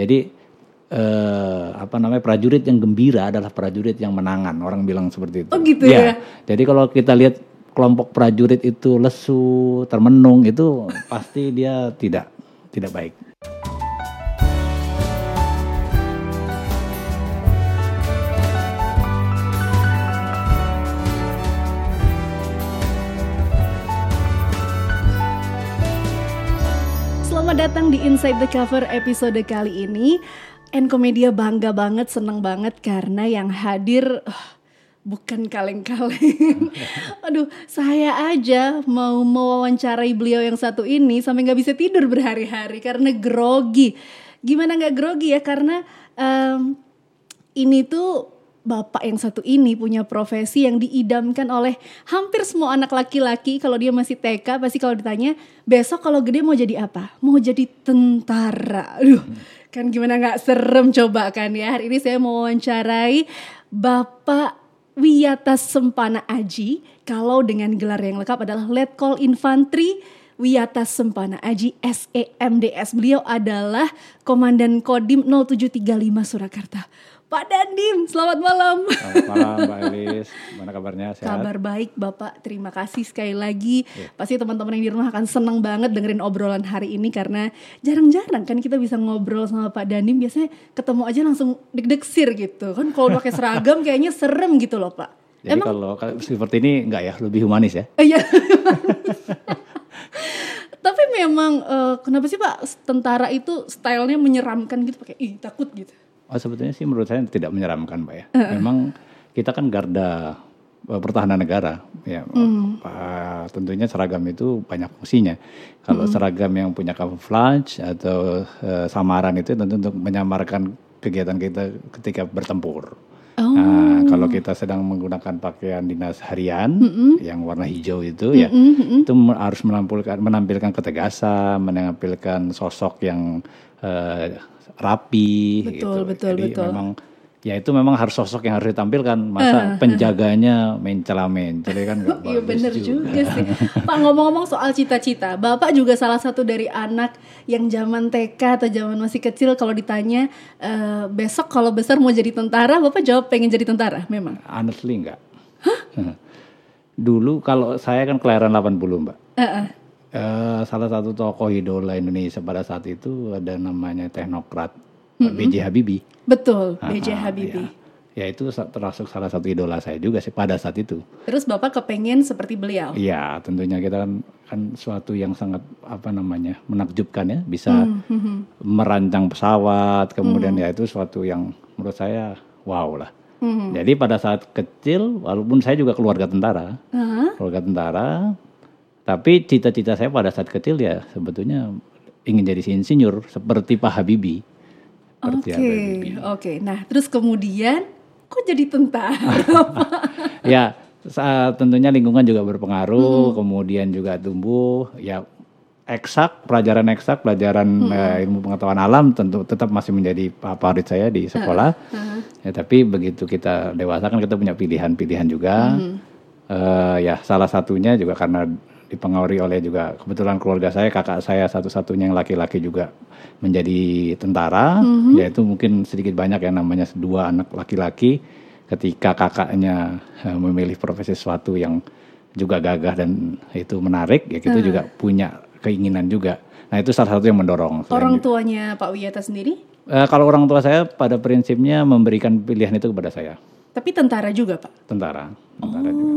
Jadi eh, apa namanya prajurit yang gembira adalah prajurit yang menangan. Orang bilang seperti itu. Oh, gitu ya? Jadi kalau kita lihat kelompok prajurit itu lesu, termenung itu pasti dia tidak tidak baik. Datang di Inside the Cover episode kali ini. Enkomedia bangga banget, seneng banget karena yang hadir uh, bukan kaleng-kaleng. Aduh, saya aja mau mewawancarai beliau yang satu ini sampai nggak bisa tidur berhari-hari karena grogi. Gimana nggak grogi ya? Karena em, ini tuh bapak yang satu ini punya profesi yang diidamkan oleh hampir semua anak laki-laki. Kalau dia masih TK pasti kalau ditanya besok kalau gede mau jadi apa? Mau jadi tentara. Aduh kan gimana nggak serem coba kan ya. Hari ini saya mau wawancarai bapak Wiyata Sempana Aji. Kalau dengan gelar yang lengkap adalah Letkol Infantri Wiyata Sempana Aji SEMDS. Beliau adalah Komandan Kodim 0735 Surakarta. Pak Dandim, selamat malam. Selamat malam Mbak Elis, mana kabarnya? Sehat? Kabar baik Bapak, terima kasih sekali lagi. Pasti teman-teman yang di rumah akan senang banget dengerin obrolan hari ini karena jarang-jarang kan kita bisa ngobrol sama Pak Dandim. Biasanya ketemu aja langsung deg-degsir gitu. Kan kalau pakai seragam kayaknya serem gitu loh Pak. Jadi kalau kalau seperti ini enggak ya, lebih humanis ya? Iya. Tapi memang eh, kenapa sih Pak tentara itu stylenya menyeramkan gitu pakai ih takut gitu. Oh sebetulnya sih menurut saya tidak menyeramkan Mbak ya. Memang kita kan garda eh, pertahanan negara ya. Pak, tentunya seragam itu banyak fungsinya. Kalau seragam yang punya camouflage atau eh, samaran itu tentu untuk menyamarkan kegiatan kita ketika bertempur. Oh. Nah, kalau kita sedang menggunakan pakaian dinas harian yang warna hijau itu ya, itu me- harus menampilkan menampilkan ketegasan, menampilkan sosok yang eh, rapi Betul, gitu. betul, Jadi betul. memang ya itu memang harus sosok yang harus ditampilkan. Masa penjaganya mencela jadi kan nggak Iya bener juga sih. Pak ngomong-ngomong soal cita-cita, Bapak juga salah satu dari anak yang zaman TK atau zaman masih kecil kalau ditanya eh, besok kalau besar mau jadi tentara, Bapak jawab pengen jadi tentara, memang. Honestly enggak. Dulu kalau saya kan kelahiran 80 mbak. Eh, eh. Eh, salah satu tokoh idola Indonesia pada saat itu ada namanya teknokrat B.J. Habibie. Betul, B.J. Ah, Habibie. Ya. ya itu termasuk salah satu idola saya juga sih pada saat itu. Terus Bapak kepengen seperti beliau. Iya, tentunya kita kan kan suatu yang sangat apa namanya menakjubkan ya, bisa Hmm, merancang pesawat, kemudian ya itu suatu yang menurut saya wow lah. Hmm. Jadi pada saat kecil, walaupun saya juga keluarga tentara, Hah? keluarga tentara, tapi cita-cita saya pada saat kecil ya sebetulnya ingin jadi insinyur seperti Pak Habibie. Oke, Habibie. oke. Nah, terus kemudian kok jadi tentara? ya tentunya lingkungan juga Hmm. berpengaruh kemudian juga tumbuh ya eksak pelajaran eksak pelajaran Hmm. eh, ilmu pengetahuan alam tentu tetap masih menjadi favorit saya di sekolah ya tapi begitu kita dewasa kan kita punya pilihan-pilihan juga Hmm. Eh, ya salah satunya juga karena dipengaruhi oleh juga kebetulan keluarga saya kakak saya satu-satunya yang laki-laki juga menjadi tentara. Hmm. yaitu mungkin sedikit banyak yang namanya dua anak laki-laki ketika kakaknya eh, memilih profesi sesuatu yang juga gagah dan itu menarik ya kita juga punya keinginan juga. Nah itu salah satu yang mendorong Orang tuanya Pak Wiyata sendiri? Eh, kalau orang tua saya pada prinsipnya memberikan pilihan itu kepada saya. Tapi tentara juga Pak? tentara tentara juga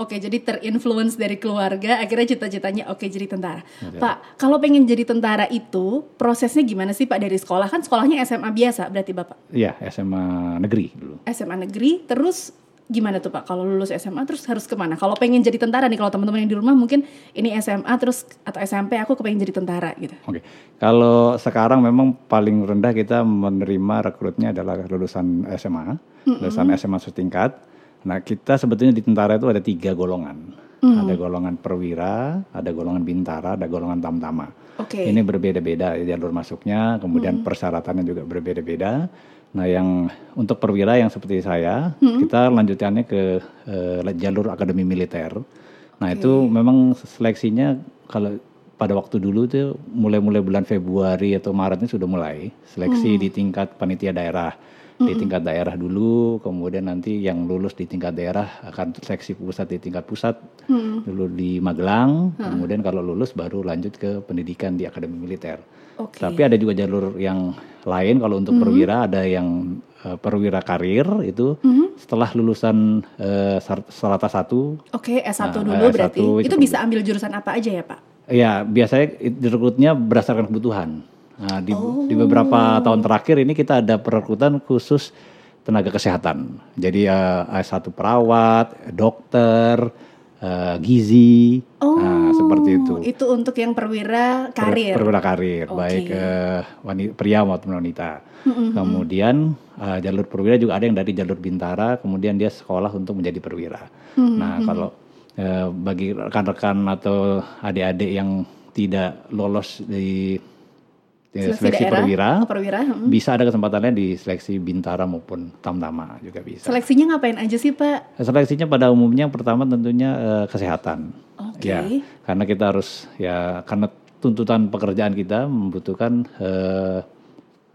Oke jadi terinfluence dari keluarga akhirnya cita-citanya oke jadi tentara. Pak, kalau pengen jadi tentara itu prosesnya gimana sih Pak dari sekolah kan sekolahnya SMA biasa berarti Bapak Iya SMA negeri dulu SMA negeri terus gimana tuh Pak kalau lulus SMA terus harus ke mana? Kalau pengen jadi tentara nih kalau teman-teman yang di rumah mungkin ini SMA terus atau SMP aku kepengen jadi tentara gitu. Oke, kalau sekarang memang paling rendah kita menerima rekrutnya adalah lulusan SMA, lulusan SMA setingkat. Nah kita sebetulnya di tentara itu ada tiga golongan, ada golongan perwira, ada golongan bintara, ada golongan tamtama. Oke. Ini berbeda-beda jalur masuknya, kemudian persyaratannya juga berbeda-beda. Nah, yang untuk perwira yang seperti saya, kita lanjutannya ke eh, jalur akademi militer. Nah, itu memang seleksinya kalau pada waktu dulu tuh mulai-mulai bulan Februari atau Maretnya sudah mulai seleksi di tingkat panitia daerah di tingkat daerah dulu, kemudian nanti yang lulus di tingkat daerah akan seleksi pusat di tingkat pusat dulu di Magelang, kemudian kalau lulus baru lanjut ke pendidikan di akademi militer. Oke. Tapi ada juga jalur yang lain kalau untuk perwira ada yang eh, perwira karir itu setelah lulusan eh, sar- serata satu Oke, S1 Nah, dulu S1 berarti. itu Itu bisa ambil jurusan apa aja ya, Pak? Ya, biasanya direkrutnya berdasarkan kebutuhan. Nah, di, di Oh. beberapa tahun terakhir ini kita ada perekrutan khusus tenaga kesehatan. Jadi eh, S1 perawat, dokter, eh, gizi, nah, seperti itu. Oh, Itu untuk yang perwira Per- karir. Perwira karir, Oke. baik eh, wani- pria maupun wanita. Kemudian eh, jalur perwira juga ada yang dari jalur bintara, kemudian dia sekolah untuk menjadi perwira. Nah, kalau eh, bagi rekan-rekan atau adik-adik yang tidak lolos di eh, seleksi, daerah, perwira, perwira. mm. bisa ada kesempatannya di seleksi bintara maupun tamtama juga bisa. Seleksinya ngapain aja sih, Pak? Seleksinya pada umumnya yang pertama tentunya eh, kesehatan. Oke. Ya, karena kita harus ya karena tuntutan pekerjaan kita membutuhkan eh,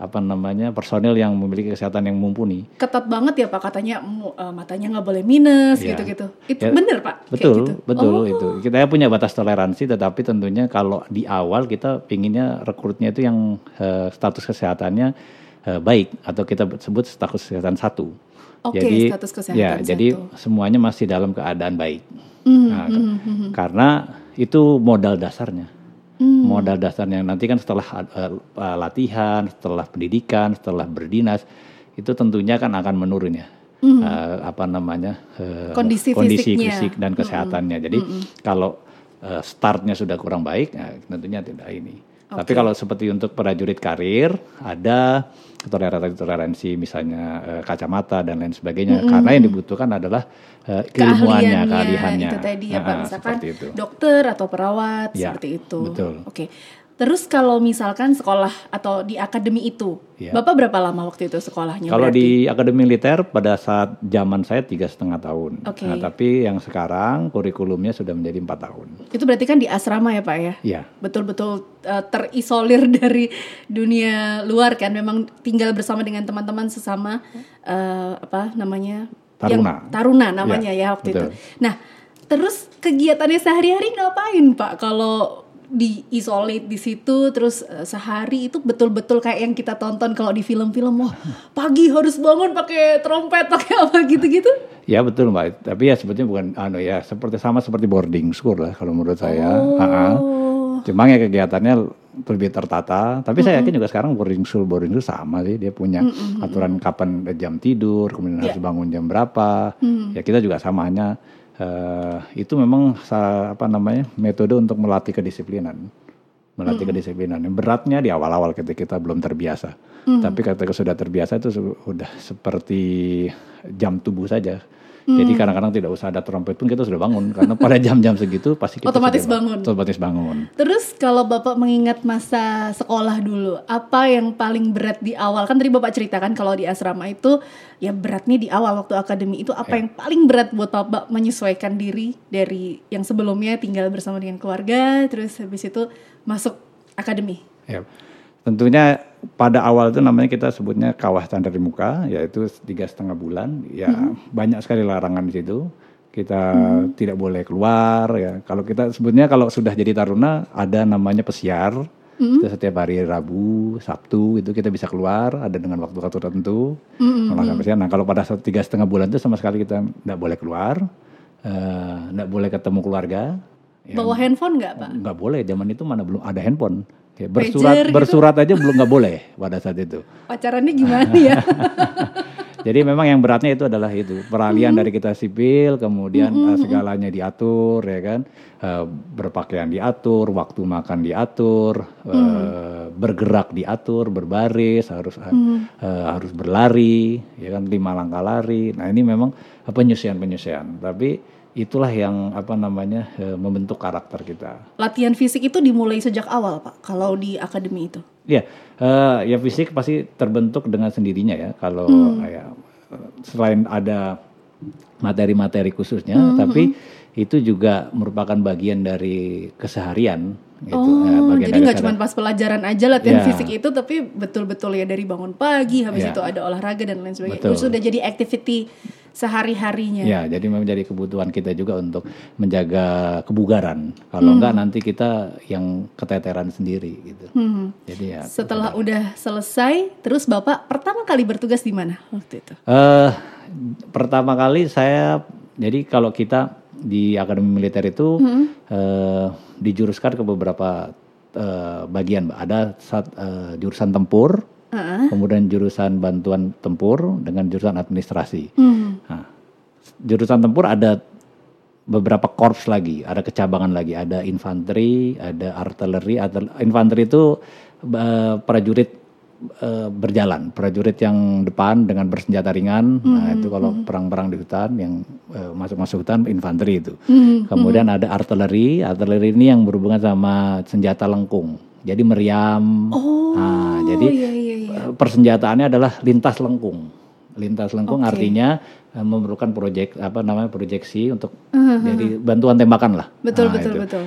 apa namanya personil yang memiliki kesehatan yang mumpuni. Ketat banget ya, Pak, katanya eh, matanya nggak boleh minus Ya. gitu-gitu. Itu Ya, bener, Pak? Kayak Betul, gitu? betul Oh, itu. Kita punya batas toleransi, tetapi tentunya kalau di awal kita pinginnya rekrutnya itu yang eh, status kesehatannya eh, baik atau kita sebut status kesehatan satu. Oke, jadi, status ya, kesehatan jadi satu. semuanya masih dalam keadaan baik. Mhm, Nah, ke- Karena itu modal dasarnya. Hmm. Modal dasarnya nanti kan setelah eh, latihan, setelah pendidikan, setelah berdinas itu tentunya kan akan menurun ya. Eh, apa namanya Hmm. Kondisi kondisi fisiknya. fisik dan kesehatannya. Jadi kalau eh, startnya sudah kurang baik, nah, tentunya tidak ini. Tapi kalau seperti untuk prajurit karir ada toleransi-toleransi misalnya eh, kacamata dan lain sebagainya. Karena yang dibutuhkan adalah eh, keilmuannya, keahliannya. itu tadi ya Pak misalkan itu. dokter atau perawat Ya, seperti itu betul. oke terus kalau misalkan sekolah atau di akademi itu Ya. bapak berapa lama waktu itu sekolahnya Kalau di akademi militer pada saat zaman saya tiga setengah tahun. Oke. Nah, tapi yang sekarang kurikulumnya sudah menjadi empat tahun. itu berarti kan di asrama ya pak ya Iya. betul-betul uh, terisolir dari dunia luar kan memang tinggal bersama dengan teman-teman sesama uh, apa namanya Taruna. Yang- taruna namanya Ya, ya waktu betul. itu nah terus kegiatannya sehari-hari ngapain pak kalau di isolate di situ terus uh, sehari itu betul-betul kayak yang kita tonton kalau di film-film wah pagi harus bangun pakai trompet pakai apa gitu-gitu Ya betul mbak. Tapi ya sebetulnya bukan anu ya seperti sama seperti boarding school lah kalau menurut saya. Oh Cuma ya kegiatannya lebih tertata. Tapi saya yakin juga sekarang boarding school boarding school sama sih. Dia punya aturan kapan jam tidur, kemudian harus bangun jam berapa. Ya kita juga sama hanya eh, itu memang apa namanya metode untuk melatih kedisiplinan. Melatih kedisiplinan. Yang Beratnya di awal-awal ketika kita belum terbiasa. Tapi ketika sudah terbiasa itu sudah seperti jam tubuh saja. Jadi kadang-kadang tidak usah ada trompet pun kita sudah bangun karena pada jam-jam segitu pasti kita Otomatis sudah bangun. Otomatis bangun. Terus kalau Bapak mengingat masa sekolah dulu, apa yang paling berat di awal? Kan tadi Bapak ceritakan kalau di asrama itu ya beratnya di awal waktu akademi itu apa Ya. yang paling berat buat Bapak menyesuaikan diri dari yang sebelumnya tinggal bersama dengan keluarga, terus habis itu masuk akademi. Ya. Tentunya pada awal itu namanya kita sebutnya kawah standar di muka, yaitu tiga setengah bulan. Ya banyak sekali larangan di situ. Kita tidak boleh keluar. Ya kalau kita sebutnya kalau sudah jadi taruna ada namanya pesiar. Itu setiap hari Rabu, Sabtu itu kita bisa keluar. Ada dengan waktu-waktu tertentu. melakukan pesiar. Nah kalau pada tiga setengah bulan itu sama sekali kita tidak boleh keluar, eh, tidak boleh ketemu keluarga. Ya, Bawa handphone nggak Pak? nggak boleh zaman itu mana belum ada handphone ya, bersurat Pager gitu? bersurat aja belum nggak boleh pada saat itu. Pacarannya gimana ya? jadi memang yang beratnya itu adalah itu peralihan dari kita sipil kemudian eh, segalanya diatur ya kan? Eh, berpakaian diatur waktu makan diatur eh, bergerak diatur berbaris harus eh, harus berlari ya kan? Lima langkah lari. Nah ini memang penyusian penyusian tapi itulah yang apa namanya eh, membentuk karakter kita Latihan fisik itu dimulai sejak awal Pak, kalau di akademi itu. Iya, eh, ya fisik pasti terbentuk dengan sendirinya ya. Kalau ya, selain ada materi-materi khususnya, tapi itu juga merupakan bagian dari keseharian gitu. Oh, Ya, bagian jadi nggak cuma pas pelajaran aja latihan Ya. fisik itu, tapi betul-betul ya dari bangun pagi, habis Ya. itu ada olahraga dan lain sebagainya. Betul. Itu sudah jadi activity sehari-harinya. Ya, jadi memang jadi kebutuhan kita juga untuk menjaga kebugaran. Kalau enggak nanti kita yang keteteran sendiri gitu. Hmm. Jadi ya. Setelah udah selesai, terus Bapak pertama kali bertugas di mana waktu itu? eh pertama kali saya jadi kalau kita di akademi militer itu eh, dijuruskan ke beberapa eh, bagian. Ada saat, eh, jurusan tempur, Heeh. kemudian jurusan bantuan tempur dengan jurusan administrasi. Hmm. Nah, jurusan tempur ada beberapa korps lagi, ada kecabangan lagi, ada infanteri, ada artileri, infanteri itu eh, prajurit eh, berjalan, prajurit yang depan dengan bersenjata ringan. Nah, itu kalau perang-perang di hutan yang eh, masuk-masuk hutan infanteri itu. Hmm. Kemudian ada artileri, artileri ini yang berhubungan sama senjata lengkung. Jadi meriam. Oh, Nah, jadi iya, iya, iya. Eh, persenjataannya adalah lintas lengkung. Lintas lengkung Oke. artinya eh, memerlukan proyek apa namanya proyeksi untuk jadi bantuan tembakan lah. Betul, Nah, betul, itu. betul.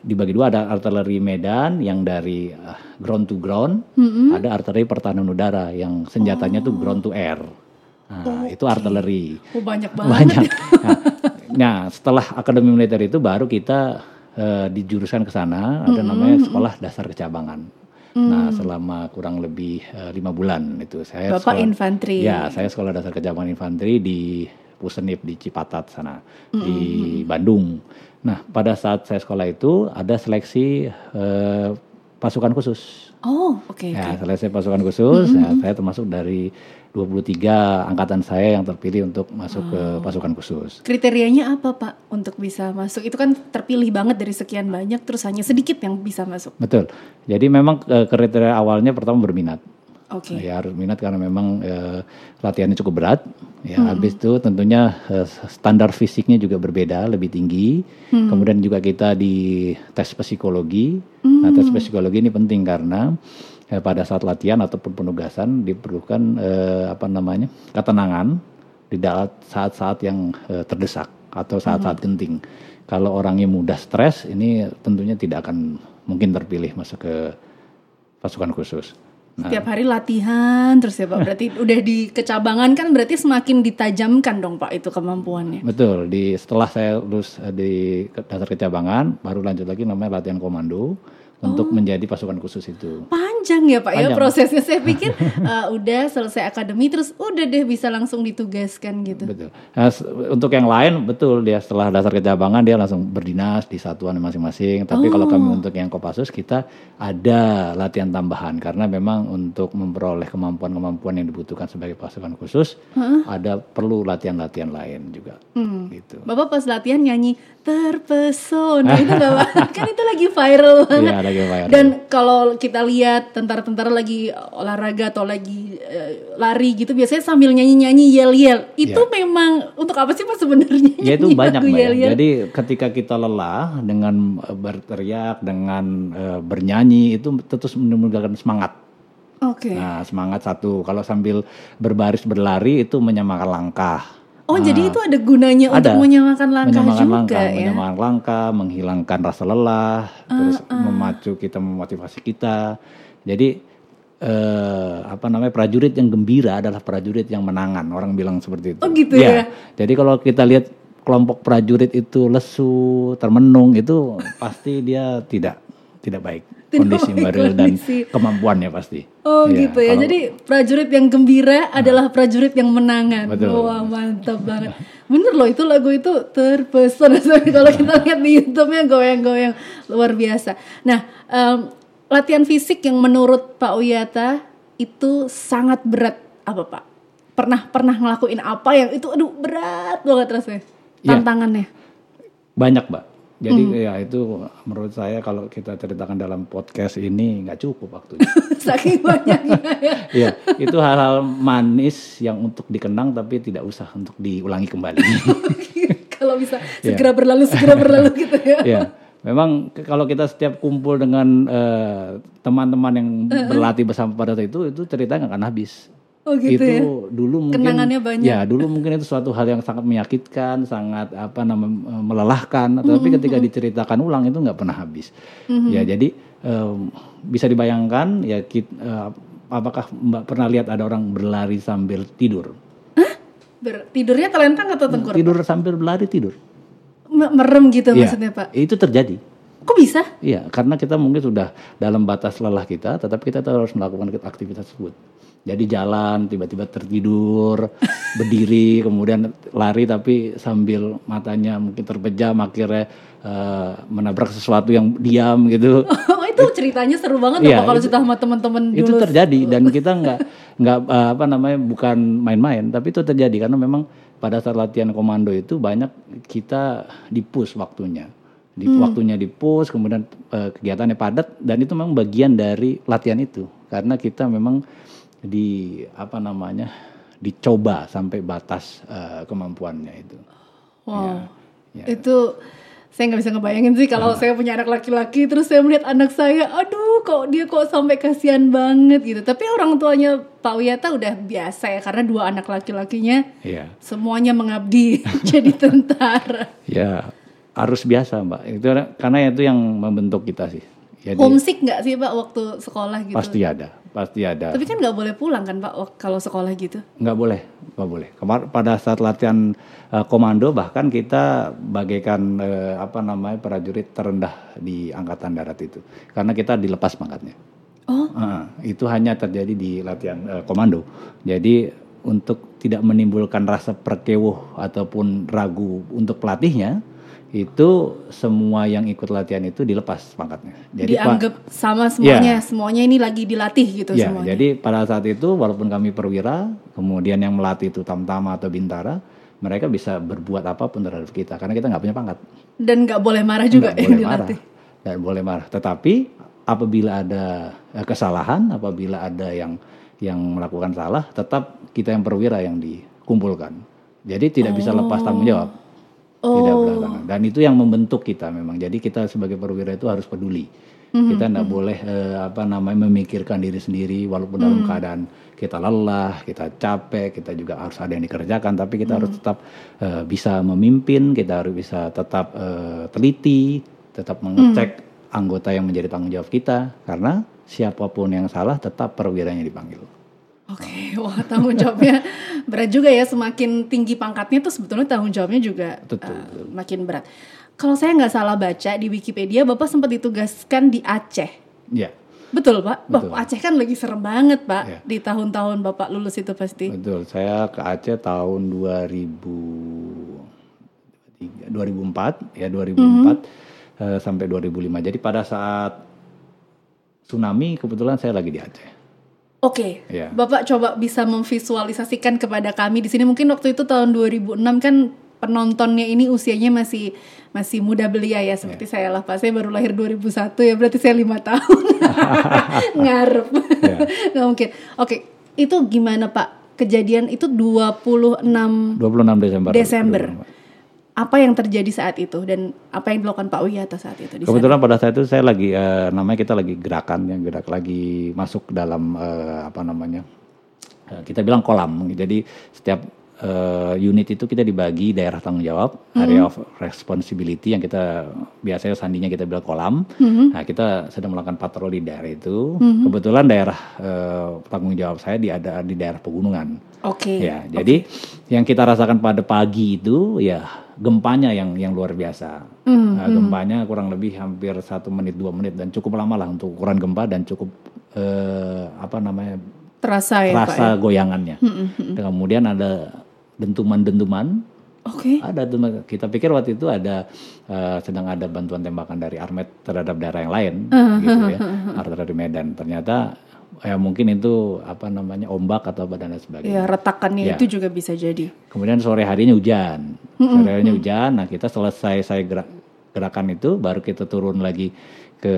Dibagi dua ada artileri medan yang dari ah, ground to ground, Mm-mm. ada artileri pertahanan udara yang senjatanya tuh ground to air. Nah, itu artileri. Oh, banyak banget. Banyak. Nah, nah, setelah akademi militer itu baru kita eh, dijurusan ke sana ada namanya sekolah dasar kecabangan. Nah, selama kurang lebih eh, lima bulan itu saya Bapak sekolah- infanteri. Ya, saya sekolah dasar kecabangan infanteri di Pusenip di Cipatat sana di Bandung. Nah, pada saat saya sekolah itu ada seleksi eh, pasukan khusus. Oh, oke. Ya, seleksi pasukan khusus. ya, saya termasuk dari 23 angkatan saya yang terpilih untuk masuk ke pasukan khusus. Kriterianya apa Pak untuk bisa masuk? Itu kan terpilih banget dari sekian banyak, terus hanya sedikit yang bisa masuk. Betul. Jadi memang eh, kriteria awalnya pertama berminat. Oke. Ya harus minat karena memang eh, latihannya cukup berat. Ya habis itu tentunya eh, standar fisiknya juga berbeda, lebih tinggi. Kemudian juga kita di tes psikologi. Nah tes psikologi ini penting karena eh, pada saat latihan ataupun penugasan diperlukan eh, apa namanya ketenangan di dalam saat-saat yang eh, terdesak atau saat-saat genting. Kalau orangnya mudah stres, ini tentunya tidak akan mungkin terpilih masuk ke pasukan khusus. Nah, Setiap hari latihan terus ya Pak. Berarti udah di kecabangan kan berarti semakin ditajamkan dong Pak itu kemampuannya. Betul, di setelah saya lulus eh, di dasar kecabangan, baru lanjut lagi namanya latihan komando untuk menjadi pasukan khusus itu. Panjang ya Pak ya Panjang. prosesnya. Saya pikir eh, udah selesai akademi terus udah deh bisa langsung ditugaskan gitu. Betul. Nah, untuk yang lain betul dia setelah dasar kecabangan dia langsung berdinas di satuan masing-masing. Tapi kalau kami untuk yang Kopassus kita ada latihan tambahan karena memang untuk memperoleh kemampuan-kemampuan yang dibutuhkan sebagai pasukan khusus ada perlu latihan-latihan lain juga. Gitu. Bapak pas latihan nyanyi terpesona itu nggak Pak? kan itu lagi viral banget. Iya, lagi. Dan kalau kita lihat tentara-tentara lagi olahraga atau lagi eh, lari gitu biasanya sambil nyanyi-nyanyi yel-yel. Itu memang untuk apa sih Pak sebenarnya? Ya itu banyak Mbak ya. Jadi ketika kita lelah dengan eh, berteriak, dengan eh, bernyanyi itu terus menimbulkan semangat. Oke. Nah semangat satu. Kalau sambil berbaris berlari itu menyamakan langkah. Oh jadi itu ada gunanya Ada. untuk menyamakan langkah menyamakan juga langkah, ya? menyamakan langkah, menghilangkan rasa lelah, terus memacu kita, memotivasi kita. Jadi eh, apa namanya prajurit yang gembira adalah prajurit yang menangan. Orang bilang seperti itu. Oh, gitu ya? Jadi kalau kita lihat kelompok prajurit itu lesu, termenung itu pasti dia tidak tidak baik Tidak kondisi baik dan kondisi. kemampuannya pasti. Oh Iya, gitu ya. kalau- Jadi prajurit yang gembira adalah prajurit yang menangan. Betul. Wah mantap banget. Bener loh itu lagu itu terpesona kalau kita lihat di YouTube-nya goyang-goyang luar biasa. Nah em, latihan fisik yang menurut Pak Uyata itu sangat berat apa Pak? Pernah pernah ngelakuin apa yang itu aduh berat banget rasanya Iya. tantangannya. Banyak, Mbak. Jadi Hmm. ya itu menurut saya kalau kita ceritakan dalam podcast ini nggak cukup waktunya. Saking banyaknya ya. Iya, itu hal-hal manis yang untuk dikenang tapi tidak usah untuk diulangi kembali. kalau bisa Iya. segera berlalu segera berlalu gitu ya. Iya, memang kalau kita setiap kumpul dengan eh, teman-teman yang berlatih bersama pada saat itu, itu cerita nggak akan habis. Oh gitu itu ya. dulu mungkin Kenangannya banyak. ya dulu mungkin itu suatu hal yang sangat menyakitkan sangat apa namanya melelahkan tapi ketika diceritakan ulang itu nggak pernah habis ya jadi em, bisa dibayangkan ya kit- eh, apakah mbak pernah lihat ada orang berlari sambil tidur Ber- tidurnya telentang atau tengkurap? tidur sambil berlari tidur Me- Merem gitu Iya, maksudnya Pak. itu terjadi Kok bisa? Iya, karena kita mungkin sudah dalam batas lelah kita, tetapi kita harus melakukan aktivitas tersebut. Jadi jalan, tiba-tiba tertidur, berdiri, kemudian lari tapi sambil matanya mungkin terpejam, akhirnya eh, menabrak sesuatu yang diam gitu. Oh itu ceritanya seru banget Pak kalau itu- cerita sama teman-teman itu dulu. terjadi dan kita nggak nggak eh, apa namanya bukan main-main, tapi itu terjadi karena memang pada saat latihan komando itu banyak kita dipus waktunya. Di, Waktunya dipus, kemudian eh, kegiatannya padat dan itu memang bagian dari latihan itu karena kita memang di apa namanya dicoba sampai batas eh, kemampuannya itu. Wow. Ya. Itu saya nggak bisa ngebayangin sih kalau saya punya anak laki-laki terus saya melihat anak saya, aduh kok dia kok sampai kasihan banget gitu. Tapi orang tuanya Pak Wiyata udah biasa ya karena dua anak laki-lakinya Iya. semuanya mengabdi jadi tentara. Ya harus biasa mbak. Itu karena itu yang membentuk kita sih. Jadi Homesick nggak sih Pak waktu sekolah gitu? pasti ada, pasti ada. Tapi kan nggak boleh pulang kan Pak kalau sekolah gitu. nggak boleh nggak boleh Kemar pada saat latihan eh, komando bahkan kita bagaikan eh, apa namanya prajurit terendah di angkatan darat itu karena kita dilepas pangkatnya Oh. Eh, itu hanya terjadi di latihan eh, komando jadi untuk tidak menimbulkan rasa perkewuh ataupun ragu untuk pelatihnya itu semua yang ikut latihan itu dilepas pangkatnya jadi Dianggap sama semuanya, semuanya ini lagi dilatih gitu Ya, semuanya. jadi pada saat itu walaupun kami perwira, kemudian yang melatih itu tamtama atau bintara, mereka bisa berbuat apa pun terhadap kita karena kita nggak punya pangkat. Dan nggak boleh marah juga Nggak yang boleh marah, dilatih. nggak boleh marah. Tetapi apabila ada eh, kesalahan, apabila ada yang yang melakukan salah, tetap kita yang perwira yang dikumpulkan. Jadi tidak bisa lepas tanggung jawab. Tidak Oh. belakangan. Dan itu yang membentuk kita memang. Jadi kita sebagai perwira itu harus peduli. Mhm, Kita tidak boleh eh, apa namanya memikirkan diri sendiri walaupun dalam Mhm. keadaan kita lelah, kita capek, kita juga harus ada yang dikerjakan. Tapi kita harus Mhm. tetap eh, bisa memimpin, kita harus bisa tetap eh, teliti, tetap mengecek Mhm. anggota yang menjadi tanggung jawab kita. Karena siapa pun yang salah tetap perwiranya dipanggil. Oke, wah tanggung jawabnya berat juga ya. Semakin tinggi pangkatnya tuh sebetulnya tanggung jawabnya juga Betul, eh, makin berat. Kalau saya nggak salah baca di Wikipedia, Bapak sempat ditugaskan di Aceh. Ya, Betul Pak? Betul. Aceh kan lagi serem banget Pak. Iya. Di tahun-tahun Bapak lulus itu pasti. betul. Saya ke Aceh tahun 2003, 2004 ya 2004 eh, sampai 2005. Jadi pada saat tsunami kebetulan saya lagi di Aceh. Oke, Iya. Bapak coba bisa memvisualisasikan kepada kami di sini. Mungkin waktu itu tahun 2006 kan penontonnya ini usianya masih masih muda belia ya seperti Iya. saya lah Pak. Saya baru lahir 2001 ya berarti saya lima tahun. Ngarep. Iya. Nggak mungkin. Oke, itu gimana Pak? Kejadian itu 26 26 Desember. Desember. 2005. Apa yang terjadi saat itu dan apa yang dilakukan Pak Wiyata saat itu di sana? Kebetulan pada saat itu saya lagi eh, namanya kita lagi gerakan ya gerak lagi masuk dalam eh, apa namanya eh, kita bilang kolam. Jadi setiap eh, unit itu kita dibagi daerah tanggung jawab area of responsibility yang kita biasanya sandinya kita bilang kolam. Nah kita sedang melakukan patroli daerah itu. Kebetulan daerah eh, tanggung jawab saya di ada di daerah pegunungan. Oke. Ya, jadi yang kita rasakan pada pagi itu ya gempanya yang yang luar biasa. Nah, gempanya kurang lebih hampir satu menit dua menit dan cukup lama lah untuk ukuran gempa dan cukup eh, apa namanya Terasa ya Pak. rasa ya? goyangannya. Dan kemudian ada dentuman-dentuman. Oke. Ada dentuman. kita pikir waktu itu ada eh, sedang ada bantuan tembakan dari Armet terhadap daerah yang lain, gitu ya, artileri Medan. Ternyata ya mungkin itu apa namanya ombak atau apa dan lain sebagainya. Ya retakannya Ya. itu juga bisa jadi. Kemudian sore harinya hujan. Sore harinya hujan. Nah, kita selesai saya gerak, gerakan itu baru kita turun lagi ke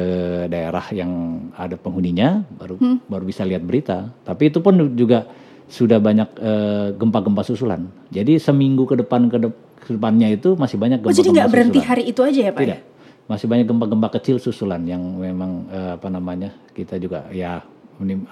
daerah yang ada penghuninya baru baru bisa lihat berita. Tapi itu pun juga sudah banyak eh, gempa-gempa susulan. Jadi seminggu ke depan ke, dep- ke depannya itu masih banyak Oh gempa-gempa jadi nggak berhenti hari itu aja ya Pak? ya? Tidak. Masih banyak gempa-gempa kecil susulan yang memang eh, apa namanya? Kita juga ya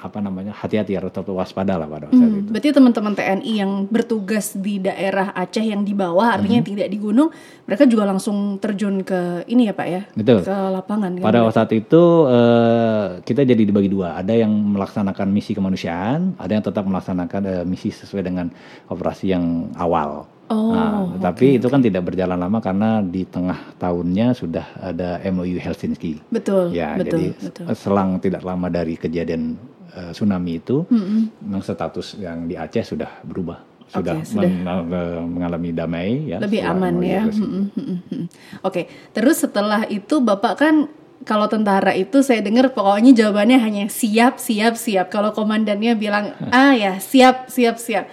apa namanya hati-hati harus tetap waspada lah pada saat itu. Berarti teman-teman TNI yang bertugas di daerah Aceh yang di bawah, artinya yang tidak di gunung, mereka juga langsung terjun ke ini ya Pak ya, Betul. ke lapangan. Kan? Pada saat itu eh, kita jadi dibagi dua. Ada yang melaksanakan misi kemanusiaan, ada yang tetap melaksanakan eh, misi sesuai dengan operasi yang awal. Oh, Nah, tapi itu kan tidak berjalan lama karena di tengah tahunnya sudah ada MOU Helsinki. betul, Ya, betul, jadi betul. selang tidak lama dari kejadian eh, tsunami itu, memang status yang di Aceh sudah berubah, sudah, Oke, sudah. men- eh, mengalami damai, ya, Lebih aman MOU ya. Helsinki. Mm, mm, mm, mm. Oke, terus setelah itu Bapak kan kalau tentara itu saya dengar pokoknya jawabannya hanya siap, siap, siap. Kalau komandannya bilang ah ya siap, siap, siap.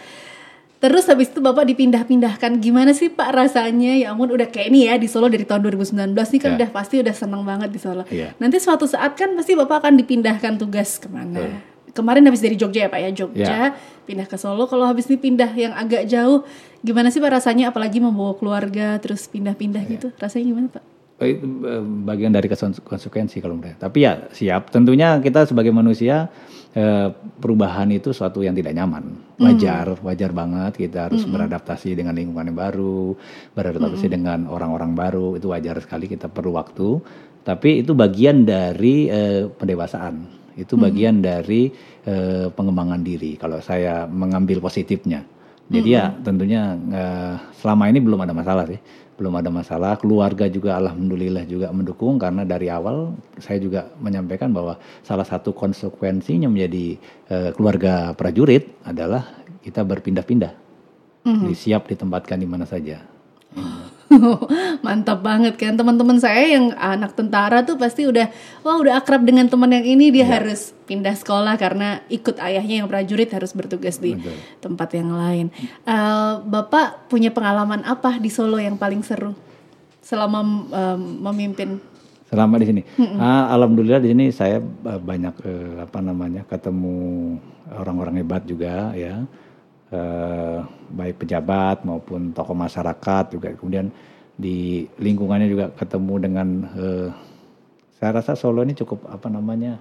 Terus habis itu Bapak dipindah-pindahkan. Gimana sih Pak rasanya? Ya ampun udah kayak ini ya di Solo dari tahun 2019 nih kan Ya. udah pasti udah seneng banget di Solo. Iya. Nanti suatu saat kan pasti Bapak akan dipindahkan tugas ke mana? Kemarin habis dari Jogja ya Pak ya Jogja Ya. pindah ke Solo. Kalau habis ini pindah yang agak jauh, gimana sih Pak rasanya? Apalagi membawa keluarga terus pindah-pindah Iya. gitu. Rasanya gimana Pak? Oh, itu eh, bagian dari konse- konsekuensi kalau menurut saya. Tapi ya siap. Tentunya kita sebagai manusia eh, perubahan itu suatu yang tidak nyaman. Wajar, wajar banget kita harus beradaptasi dengan lingkungan yang baru, beradaptasi dengan orang-orang baru. Itu wajar sekali kita perlu waktu. Tapi itu bagian dari eh, pendewasaan. Itu bagian dari eh, pengembangan diri. Kalau saya mengambil positifnya. Jadi ya tentunya eh, selama ini belum ada masalah sih, belum ada masalah. Keluarga juga alhamdulillah juga mendukung karena dari awal saya juga menyampaikan bahwa salah satu konsekuensinya menjadi eh, keluarga prajurit adalah kita berpindah-pindah, siap ditempatkan di mana saja. Mantap banget kan teman-teman saya yang anak tentara tuh pasti udah wah udah akrab dengan teman yang ini dia harus pindah sekolah karena ikut ayahnya yang prajurit harus bertugas di Betul. tempat yang lain. Eh, Bapak punya pengalaman apa di Solo yang paling seru selama em, memimpin? Selama di sini, Ah, alhamdulillah di sini saya banyak eh, apa namanya ketemu orang-orang hebat juga ya, Eh, baik pejabat maupun tokoh masyarakat juga. Kemudian di lingkungannya juga ketemu dengan, eh, saya rasa Solo ini cukup apa namanya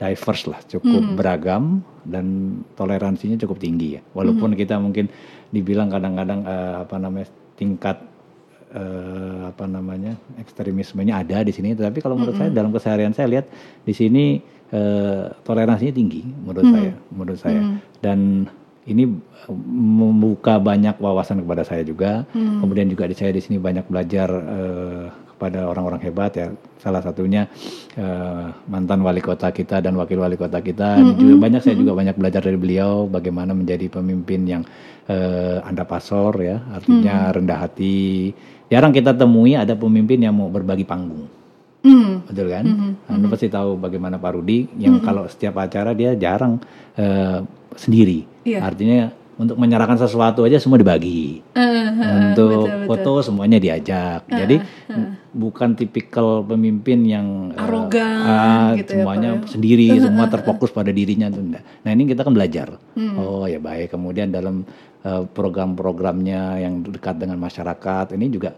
diverse lah, cukup beragam dan toleransinya cukup tinggi ya. Walaupun kita mungkin dibilang kadang-kadang eh, apa namanya tingkat eh, apa namanya ekstremismenya ada di sini, tetapi kalau menurut saya dalam keseharian saya lihat di sini eh, toleransinya tinggi menurut saya, menurut saya. Dan ini membuka banyak wawasan kepada saya juga. Kemudian juga di saya di sini banyak belajar eh, kepada orang-orang hebat ya. Salah satunya eh, mantan wali kota kita dan wakil wali kota kita. Ini juga banyak saya juga banyak belajar dari beliau bagaimana menjadi pemimpin yang eh, anda pasor ya, artinya rendah hati. Jarang kita temui ada pemimpin yang mau berbagi panggung. Hmm. Betul kan? Anda pasti tahu bagaimana Pak Rudi yang kalau setiap acara dia jarang eh, sendiri. Iya. Artinya untuk menyerahkan sesuatu aja semua dibagi. untuk foto semuanya diajak. Jadi bukan tipikal pemimpin yang eh, Arogan ah, gitu ya, semuanya sendiri, semua terfokus pada dirinya tuh enggak. Nah, ini kita kan belajar. Oh, ya baik. Kemudian dalam eh, program-programnya yang dekat dengan masyarakat ini juga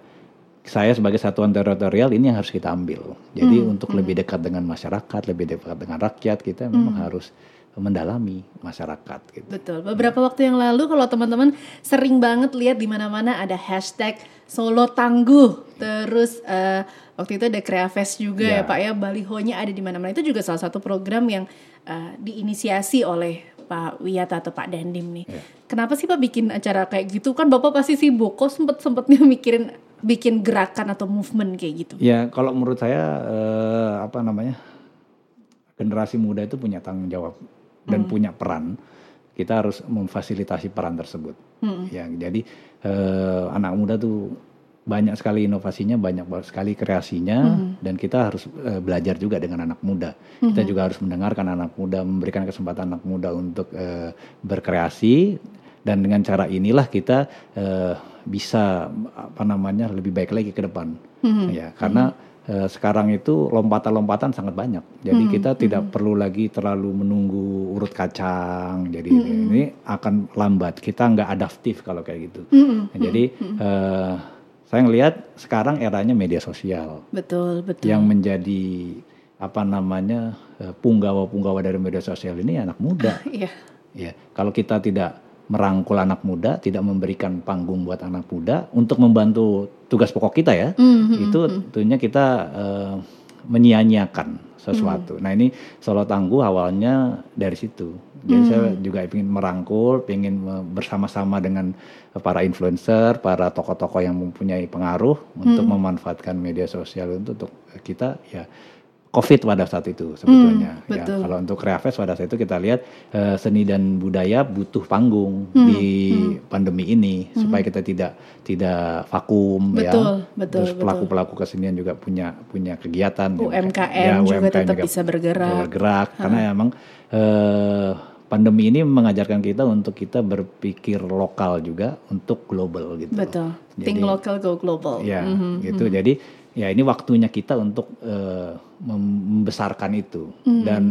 saya sebagai satuan teritorial ini yang harus kita ambil. Jadi untuk lebih dekat dengan masyarakat, lebih dekat dengan rakyat, kita memang harus mendalami masyarakat gitu. Betul. Beberapa waktu yang lalu kalau teman-teman sering banget lihat di mana-mana ada hashtag Solo Tangguh. Terus eh, waktu itu ada Kreafest juga ya. Ya. Pak ya. Balihonya ada di mana-mana. Itu juga salah satu program yang eh, diinisiasi oleh Pak Wiyata atau Pak Dandim nih. Kenapa sih Pak bikin acara kayak gitu? Kan Bapak pasti sibuk. Kok sempet-sempetnya mikirin bikin gerakan atau movement kayak gitu? Ya kalau menurut saya eh, apa namanya generasi muda itu punya tanggung jawab dan punya peran. Kita harus memfasilitasi peran tersebut. Ya jadi eh, anak muda tuh banyak sekali inovasinya, banyak sekali kreasinya, dan kita harus eh, belajar juga dengan anak muda. Kita juga harus mendengarkan anak muda, memberikan kesempatan anak muda untuk eh, berkreasi, dan dengan cara inilah kita eh, bisa apa namanya lebih baik lagi ke depan. Ya karena eh, sekarang itu lompatan-lompatan sangat banyak. Jadi kita tidak perlu lagi terlalu menunggu urut kacang. Jadi ini akan lambat. Kita nggak adaptif kalau kayak gitu. Nah, jadi eh, saya ngelihat sekarang eranya media sosial Betul, betul. yang menjadi apa namanya eh, punggawa-punggawa dari media sosial ini anak muda. Iya. Ya, kalau kita tidak merangkul anak muda, tidak memberikan panggung buat anak muda untuk membantu tugas pokok kita ya, Mhm, itu tentunya kita eh, menyia-nyiakan sesuatu. Nah ini Solo Tangguh awalnya dari situ. Jadi saya juga ingin merangkul, ingin bersama-sama dengan para influencer, para tokoh-tokoh yang mempunyai pengaruh untuk memanfaatkan media sosial untuk, untuk kita ya COVID pada saat itu sebetulnya. ya, betul. kalau untuk Creafest pada saat itu kita lihat eh, seni dan budaya butuh panggung di pandemi ini supaya kita tidak tidak vakum ya. Betul, betul, Terus betul. pelaku-pelaku kesenian juga punya punya kegiatan. ya. UMKM juga tetap bisa bergerak. bergerak karena emang eh, pandemi ini mengajarkan kita untuk kita berpikir lokal juga untuk global gitu. Betul. Jadi- Think local go global. Ya, Mhm, gitu. Jadi ya ini waktunya kita untuk eh, membesarkan itu Hmm, dan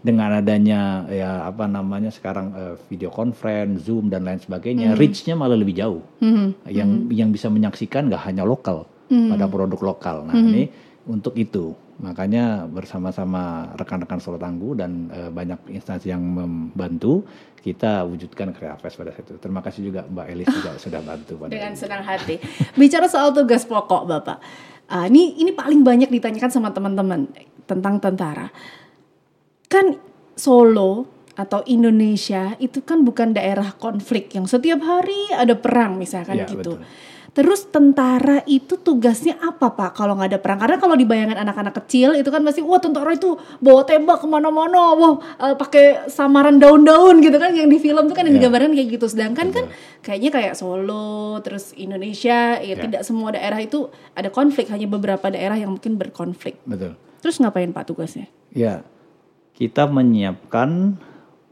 dengan adanya ya apa namanya sekarang eh, video conference, Zoom dan lain sebagainya, reach-nya malah lebih jauh. Mhm. Yang yang bisa menyaksikan nggak hanya lokal Hmm. pada produk lokal. Nah ini untuk itu makanya bersama-sama rekan-rekan Solo Tangguh dan eh, banyak instansi yang membantu kita wujudkan Creafest pada saat itu. Terima kasih juga Mbak Elis juga sudah bantu pada Dengan senang hati. Bicara soal tugas pokok, Bapak. Ah, ini ini paling banyak ditanyakan sama teman-teman tentang tentara. Kan Solo atau Indonesia itu kan bukan daerah konflik yang setiap hari ada perang misalkan Iya, gitu. betul. Terus tentara itu tugasnya apa pak kalau nggak ada perang? Karena kalau dibayangkan anak-anak kecil itu kan masih wah tentara itu bawa tembak ke mana-mana, wah eh, pakai samaran daun-daun gitu kan yang di film tuh kan yang Iya. digambarkan kayak gitu. Sedangkan kan kayaknya kayak Solo, terus Indonesia, ya Ya. tidak semua daerah itu ada konflik, hanya beberapa daerah yang mungkin berkonflik. Betul. Terus ngapain pak tugasnya? Ya, kita menyiapkan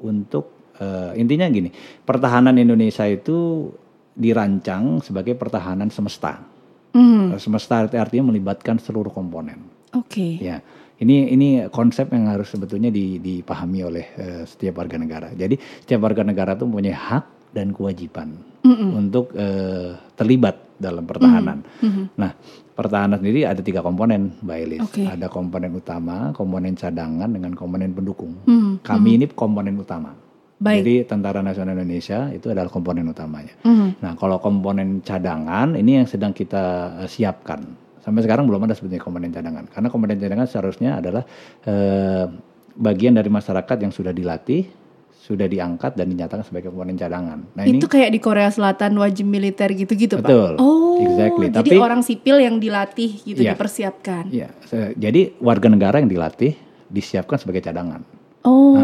untuk eh, intinya gini, pertahanan Indonesia itu dirancang sebagai pertahanan semesta. Hmm, Eh, Semesta arti- artinya melibatkan seluruh komponen. oke. Ya, ini ini konsep yang harus sebetulnya di- dipahami oleh eh, setiap warga negara. Jadi setiap warga negara itu mempunyai hak dan kewajiban untuk eh, terlibat dalam pertahanan. Nah, pertahanan sendiri ada tiga komponen, Mbak Elis. Oke. Ada komponen utama, komponen cadangan, dengan komponen pendukung. Hmm, Kami ini komponen utama. Baik. Jadi Tentara Nasional Indonesia itu adalah komponen utamanya. Mhm. Nah, kalau komponen cadangan ini yang sedang kita eh, siapkan. Sampai sekarang belum ada sebetulnya komponen cadangan. Karena komponen cadangan seharusnya adalah eh, bagian dari masyarakat yang sudah dilatih, sudah diangkat dan dinyatakan sebagai komponen cadangan. Nah, ini itu kayak di Korea Selatan wajib militer gitu-gitu Betul. pak? Oh, Exactly. jadi Tapi- orang sipil yang dilatih gitu Iya. dipersiapkan. ya, se- jadi warga negara yang dilatih disiapkan sebagai cadangan. Oh,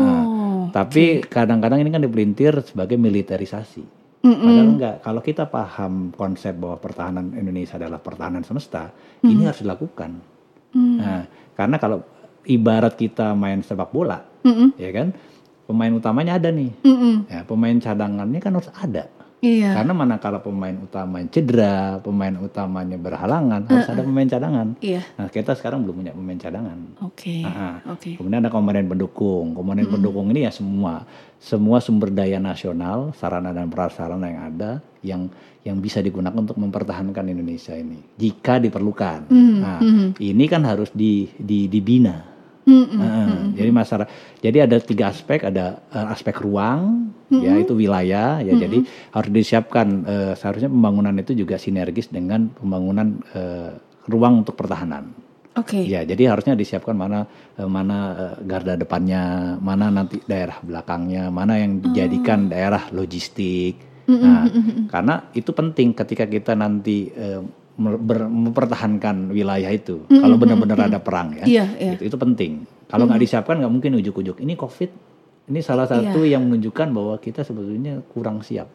Tapi kadang-kadang ini kan dipelintir sebagai militerisasi. Padahal enggak. Kalau kita paham konsep bahwa pertahanan Indonesia adalah pertahanan semesta, ini harus dilakukan. Nah, karena kalau ibarat kita main sepak bola, Mm-mm. ya kan, pemain utamanya ada nih. Mm-mm. Ya, pemain cadangannya kan harus ada. Iya, Karena manakala pemain utamanya cedera, pemain utamanya berhalangan, harus ada pemain cadangan. iya, Nah, kita sekarang belum punya pemain cadangan. oke, Nah, oke, Kemudian ada komponen pendukung. Komponen pendukung ini ya semua semua sumber daya nasional, sarana dan prasarana yang ada yang yang bisa digunakan untuk mempertahankan Indonesia ini jika diperlukan. Nah, ini kan harus di, di dibina. Mm-mm. Nah, Jadi masalah jadi ada tiga aspek, ada eh, aspek ruang, ya itu wilayah, ya jadi harus disiapkan eh, seharusnya pembangunan itu juga sinergis dengan pembangunan eh, ruang untuk pertahanan. oke, Ya, jadi harusnya disiapkan mana mana garda depannya, mana nanti daerah belakangnya, mana yang dijadikan daerah logistik. Nah, karena itu penting ketika kita nanti eh, mempertahankan wilayah itu. Kalau benar-benar ada perang ya, Iya, iya. itu, itu penting. Kalau nggak disiapkan nggak mungkin ujuk-ujuk. Ini COVID, ini salah satu yang menunjukkan bahwa kita sebetulnya kurang siap.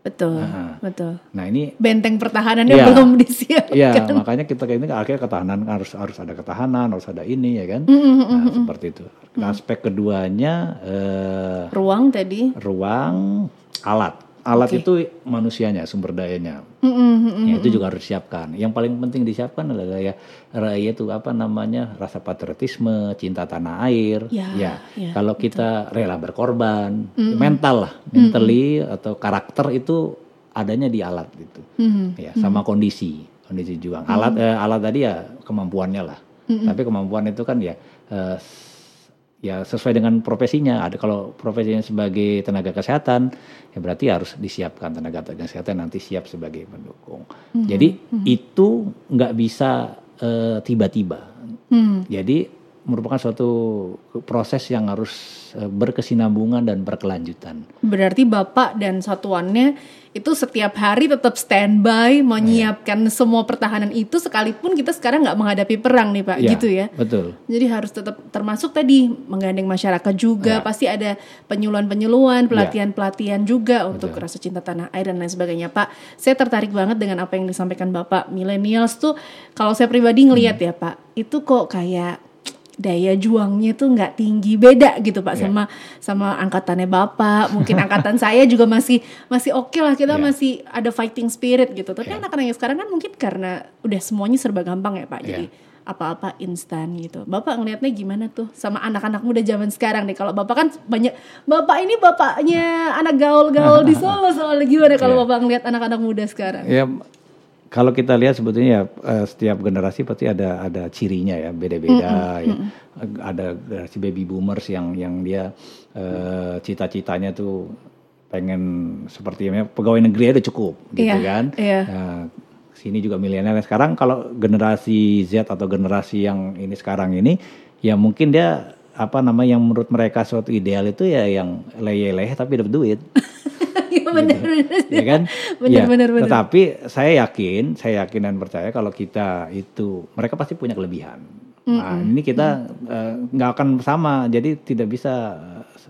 betul, Nah. betul. Nah ini Benteng pertahanannya Iya. belum disiapkan. Iya, makanya kita kayak ini akhirnya ketahanan harus harus ada ketahanan, harus ada ini ya kan. Mm-mm, Nah, seperti itu. Aspek keduanya eh, Ruang tadi. ruang alat. Alat Oke. itu manusianya, sumber dayanya. Mm-mm, mm-mm. Ya, itu juga harus disiapkan. Yang paling penting disiapkan adalah ya itu apa namanya rasa patriotisme, cinta tanah air. Ya, ya, ya, kalau kita rela berkorban, mental lah, mentally atau karakter itu adanya di alat gitu. Mhm. Ya, sama kondisi, kondisi juang. Alat eh, alat tadi ya kemampuannya lah. Tapi kemampuan itu kan ya uh, ya sesuai dengan profesinya. Ada kalau profesinya sebagai tenaga kesehatan, ya berarti harus disiapkan tenaga kesehatan nanti siap sebagai pendukung. Hmm. Jadi hmm. itu nggak bisa uh, tiba-tiba. Hmm. Jadi merupakan suatu proses yang harus eh, berkesinambungan dan berkelanjutan. Berarti Bapak dan satuannya itu setiap hari tetap standby menyiapkan yeah. semua pertahanan itu sekalipun kita sekarang nggak menghadapi perang nih Pak, yeah, gitu ya. Betul. Jadi harus tetap termasuk tadi menggandeng masyarakat juga, yeah. pasti ada penyuluhan-penyuluhan, pelatihan-pelatihan juga betul. untuk rasa cinta tanah air dan lain sebagainya Pak. Saya tertarik banget dengan apa yang disampaikan Bapak. Millennials tuh kalau saya pribadi ngelihat hmm. ya Pak, itu kok kayak daya juangnya tuh nggak tinggi beda gitu pak yeah. sama sama angkatannya bapak mungkin angkatan saya juga masih masih oke okay lah kita yeah. masih ada fighting spirit gitu tapi yeah. anak-anak yang sekarang kan mungkin karena udah semuanya serba gampang ya pak yeah. jadi apa-apa instan gitu. Bapak ngelihatnya gimana tuh sama anak-anak muda zaman sekarang nih? Kalau bapak kan banyak, bapak ini bapaknya anak gaul-gaul di Solo soalnya gimana kalau yeah. bapak ngelihat anak-anak muda sekarang? Ya kalau kita lihat sebetulnya ya uh, setiap generasi pasti ada ada cirinya ya beda-beda mm -hmm. ya. Ada generasi baby boomers yang yang dia uh, cita-citanya tuh pengen seperti ya, pegawai negeri aja cukup gitu yeah, kan. Yeah. Uh, sini juga milenial sekarang kalau generasi Z atau generasi yang ini sekarang ini ya mungkin dia apa nama yang menurut mereka suatu ideal itu ya yang leye-leye tapi dapat duit. Benar gitu. benar. Ya kan? Benar ya, benar benar. Tetapi saya yakin, saya yakin dan percaya kalau kita itu mereka pasti punya kelebihan. Mm. Nah, ini kita eh, nggak mm. uh, akan sama, jadi tidak bisa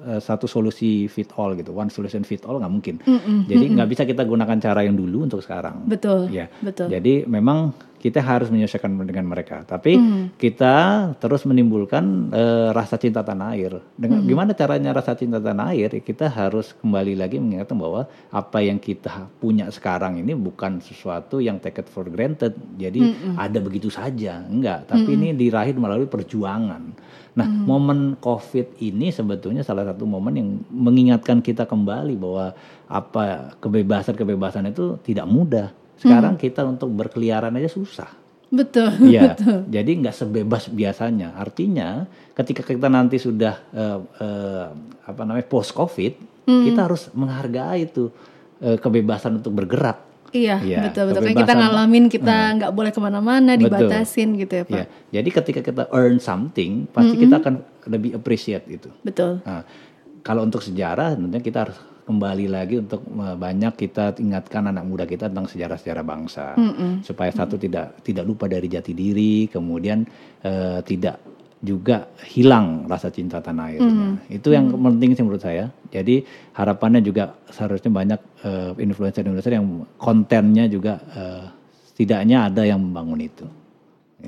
uh, satu solusi fit all gitu, one solution fit all nggak mungkin. Mm. Jadi nggak bisa kita gunakan cara yang dulu untuk sekarang. Betul. Ya. Betul. Jadi memang kita harus menyesuaikan dengan mereka. Tapi mm. kita terus menimbulkan uh, rasa cinta tanah air. Dengan mm. gimana caranya rasa cinta tanah air? Kita harus kembali lagi mengingatkan bahwa apa yang kita punya sekarang ini bukan sesuatu yang take it for granted. Jadi mm ada begitu saja, enggak. Tapi mm ini diraih melalui perjuangan. Nah, mm momen COVID ini sebetulnya salah satu momen yang mengingatkan kita kembali bahwa apa kebebasan-kebebasan itu tidak mudah sekarang hmm. kita untuk berkeliaran aja susah. Betul. Iya. Betul. Jadi nggak sebebas biasanya. Artinya ketika kita nanti sudah uh, uh, apa namanya post covid, hmm. kita harus menghargai itu uh, kebebasan untuk bergerak. Iya, ya, betul betul. Kan kita ngalamin kita nggak hmm. boleh ke mana-mana, dibatasin gitu ya pak. Ya, jadi ketika kita earn something, pasti -hmm. kita akan lebih appreciate itu. Betul. Nah, kalau untuk sejarah, tentunya kita harus kembali lagi untuk banyak kita ingatkan anak muda kita tentang sejarah-sejarah bangsa mm -hmm. supaya satu mm -hmm. tidak tidak lupa dari jati diri kemudian uh, tidak juga hilang rasa cinta tanah airnya mm -hmm. itu yang mm -hmm. penting sih menurut saya jadi harapannya juga seharusnya banyak uh, influencer-influencer yang kontennya juga uh, setidaknya ada yang membangun itu.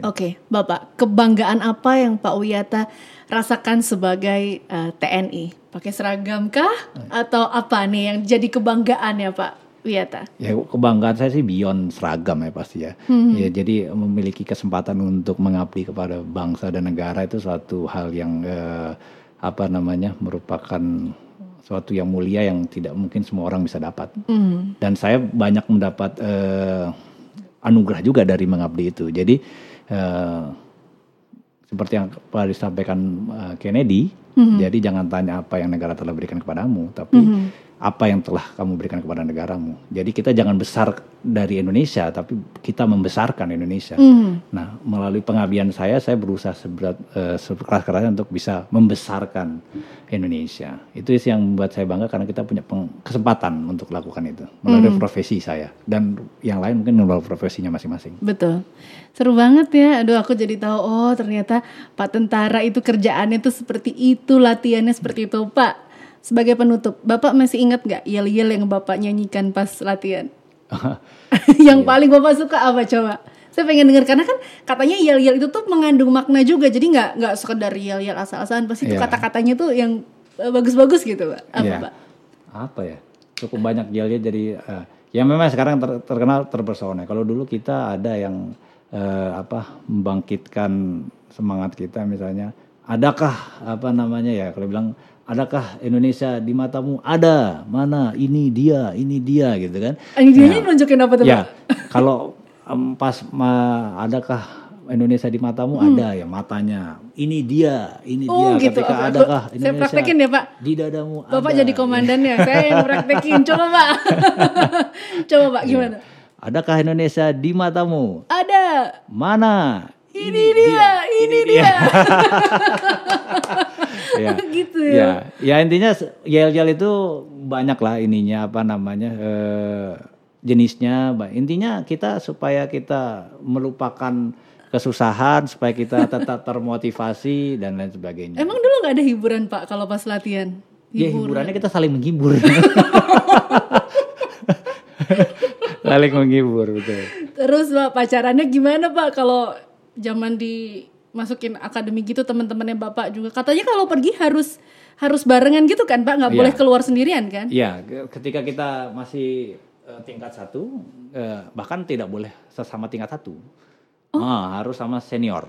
Oke, okay, Bapak, kebanggaan apa yang Pak Wiyata rasakan sebagai uh, TNI? Pakai seragam kah atau apa nih yang jadi kebanggaan ya Pak Wiyata? Ya kebanggaan saya sih beyond seragam ya pasti ya. Hmm. Ya jadi memiliki kesempatan untuk mengabdi kepada bangsa dan negara itu suatu hal yang uh, apa namanya merupakan suatu yang mulia yang tidak mungkin semua orang bisa dapat. Hmm. Dan saya banyak mendapat uh, anugerah juga dari mengabdi itu. Jadi uh, seperti yang disampaikan uh, Kennedy, mm-hmm. jadi jangan tanya apa yang negara telah berikan kepadamu, tapi mm-hmm. Apa yang telah kamu berikan kepada negaramu. Jadi kita jangan besar dari Indonesia, tapi kita membesarkan Indonesia. Mm-hmm. Nah, melalui pengabdian saya, saya berusaha seberat uh, sekeras-kerasnya untuk bisa membesarkan Indonesia. Itu sih yang membuat saya bangga karena kita punya kesempatan untuk lakukan itu melalui mm-hmm. profesi saya dan yang lain mungkin melalui profesinya masing-masing. Betul. Seru banget ya. Aduh aku jadi tahu oh ternyata Pak tentara itu kerjaannya tuh seperti itu, latihannya seperti itu, Pak. Sebagai penutup, Bapak masih ingat nggak yel-yel yang Bapak nyanyikan pas latihan? yang iya. paling Bapak suka apa coba? Saya pengen dengar karena kan katanya yel-yel itu tuh mengandung makna juga. Jadi nggak nggak sekedar yel-yel asal-asalan, pasti yeah. kata-katanya tuh yang eh, bagus-bagus gitu, Pak. Apa, yeah. Pak? Apa ya? Cukup banyak yel-yel jadi uh, ya memang sekarang ter terkenal terpesona. Kalau dulu kita ada yang eh, apa membangkitkan semangat kita misalnya adakah apa namanya ya kalau bilang adakah Indonesia di matamu ada mana ini dia ini dia gitu kan ini dia nah, nunjukin apa tuh ya kalau um, pas ma, adakah Indonesia di matamu ada ya matanya. Ini dia, ini Hmm. Oh, dia. gitu. Ketika Oke, adakah Saya Indonesia praktekin ya Pak. di dadamu Bapak ada. jadi komandannya, saya yang praktekin. Coba Pak. Coba Pak gimana? Adakah Indonesia di matamu? Ada. Mana? Ini dia, ini dia. ya. gitu ya. ya. Ya intinya yel-yel itu banyak lah ininya apa namanya eh, jenisnya. Intinya kita supaya kita melupakan kesusahan, supaya kita tetap termotivasi dan lain sebagainya. Emang dulu nggak ada hiburan Pak kalau pas latihan? Ya hiburannya kita saling menghibur. saling menghibur betul. Terus Pak pacarannya gimana Pak kalau zaman dimasukin akademi gitu teman-temannya Bapak juga katanya kalau pergi harus harus barengan gitu kan Pak nggak Iya. boleh keluar sendirian kan? Iya, ketika kita masih eh, tingkat satu, eh, bahkan tidak boleh sesama tingkat satu, Oh. Ah, harus sama senior.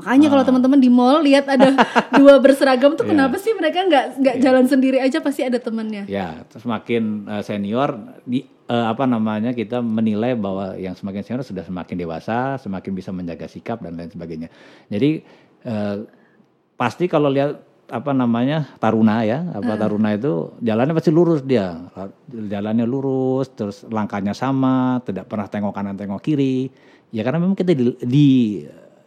Makanya Ah. kalau teman-teman di mall lihat ada dua berseragam tuh kenapa sih mereka nggak nggak jalan sendiri aja pasti ada temannya. Ya, terus semakin eh, senior di eh, apa namanya kita menilai bahwa yang semakin senior sudah semakin dewasa, semakin bisa menjaga sikap dan lain sebagainya. Jadi eh, pasti kalau lihat apa namanya taruna ya, apa taruna itu jalannya pasti lurus dia, jalannya lurus, terus langkahnya sama, tidak pernah tengok kanan tengok kiri. Ya karena memang kita di-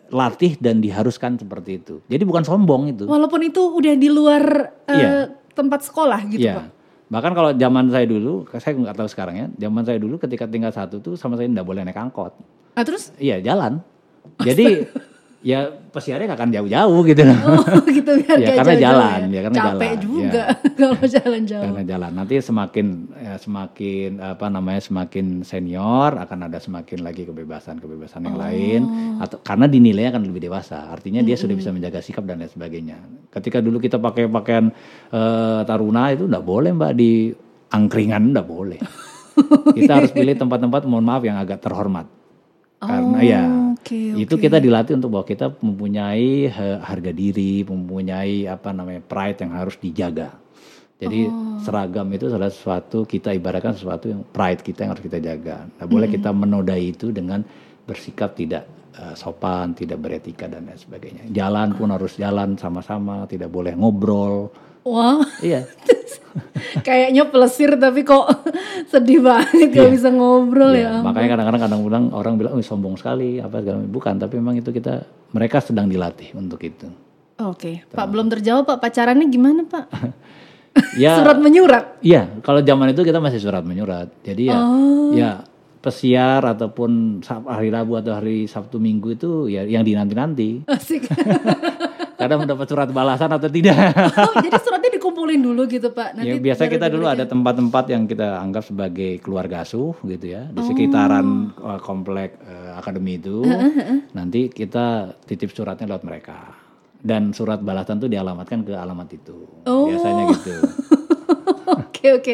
dilatih dan diharuskan seperti itu. Jadi bukan sombong itu. Walaupun itu udah di luar Iya. tempat sekolah gitu Iya. Pak. Bahkan kalau zaman saya dulu, saya nggak tahu sekarang ya. Zaman saya dulu ketika tingkat satu tuh sama saya nggak boleh naik angkot. Ah terus Iya jalan. Jadi ya pesiarnya nggak akan jauh-jauh gitu. oh gitu biar Ya, karena jalan, ya, karena Capek jalan, juga kalau jalan jauh. Karena jalan. Nanti semakin ya, semakin apa namanya semakin senior akan ada semakin lagi kebebasan-kebebasan yang lain atau karena dinilainya akan lebih dewasa. Artinya dia sudah bisa menjaga sikap dan lain sebagainya. Ketika dulu kita pakai pakaian eh, taruna itu nggak boleh Mbak di angkringan nggak boleh. kita harus pilih tempat-tempat mohon maaf yang agak terhormat. Karena ya Oke, itu kita dilatih untuk bahwa kita mempunyai harga diri, mempunyai apa namanya pride yang harus dijaga. Jadi seragam itu adalah sesuatu kita ibaratkan sesuatu yang pride kita yang harus kita jaga. Nah, boleh kita menodai itu dengan bersikap tidak eh, sopan, tidak beretika dan lain sebagainya. Jalan pun harus jalan sama-sama, tidak boleh ngobrol. Wah, Iya. kayaknya pelesir tapi kok sedih banget gak bisa ngobrol Iya, ya. makanya kadang-kadang kadang bilang orang bilang, "Oh, sombong sekali," apa segala. Bukan, tapi memang itu kita mereka sedang dilatih untuk itu. Oke, Pak belum terjawab Pak pacarannya gimana Pak? Ya, Surat menyurat. Iya, kalau zaman itu kita masih surat menyurat. Jadi ya, ya pesiar ataupun hari Rabu atau hari Sabtu Minggu itu ya yang dinanti-nanti. Asik. Kadang mendapat surat balasan atau tidak. oh, jadi suratnya dikumpulin dulu gitu Pak. ya biasa baru kita dulu ada tempat-tempat yang kita anggap sebagai keluarga asuh gitu ya di sekitaran uh, komplek uh, akademi itu. Nanti kita titip suratnya lewat mereka. Dan surat balasan tuh dialamatkan ke alamat itu. Oh. Biasanya gitu. Oke oke,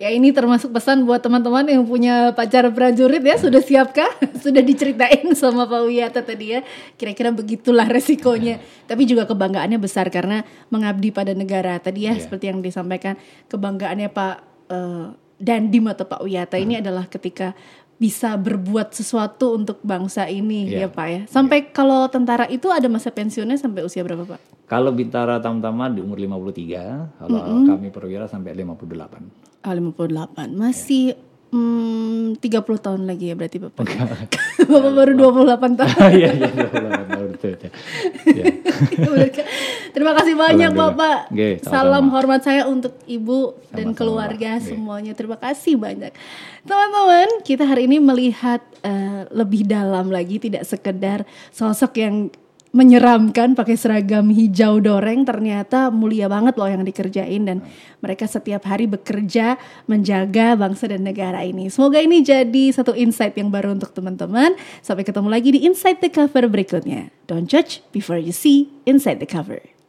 ya ini termasuk pesan buat teman-teman yang punya pacar prajurit ya sudah siapkah? Sudah diceritain sama Pak Wiyata tadi ya. Kira-kira begitulah resikonya. Tapi juga kebanggaannya besar karena mengabdi pada negara tadi ya Iya. seperti yang disampaikan kebanggaannya Pak eh, Dandim atau Pak Wiyata ini adalah ketika bisa berbuat sesuatu untuk bangsa ini ya Iya. Pak ya. Sampai kalau tentara itu ada masa pensiunnya sampai usia berapa Pak? Kalau Bintara Tamtama di umur 53, kalau kami perwira sampai 58. Oh, 58. Masih hmm, 30 tahun lagi ya berarti Bapak. Bapak baru 28 tahun. Iya, iya, 28 tahun betul. Iya. Terima kasih banyak. Bapak. Sama-sama. Salam hormat saya untuk Ibu dan Sama-sama, keluarga. Oke. semuanya. Terima kasih banyak. Teman-teman, kita hari ini melihat eh, lebih dalam lagi tidak sekedar sosok yang menyeramkan pakai seragam hijau doreng ternyata mulia banget loh yang dikerjain dan mereka setiap hari bekerja menjaga bangsa dan negara ini. Semoga ini jadi satu insight yang baru untuk teman-teman. Sampai ketemu lagi di Inside the Cover berikutnya. Don't judge before you see inside the cover.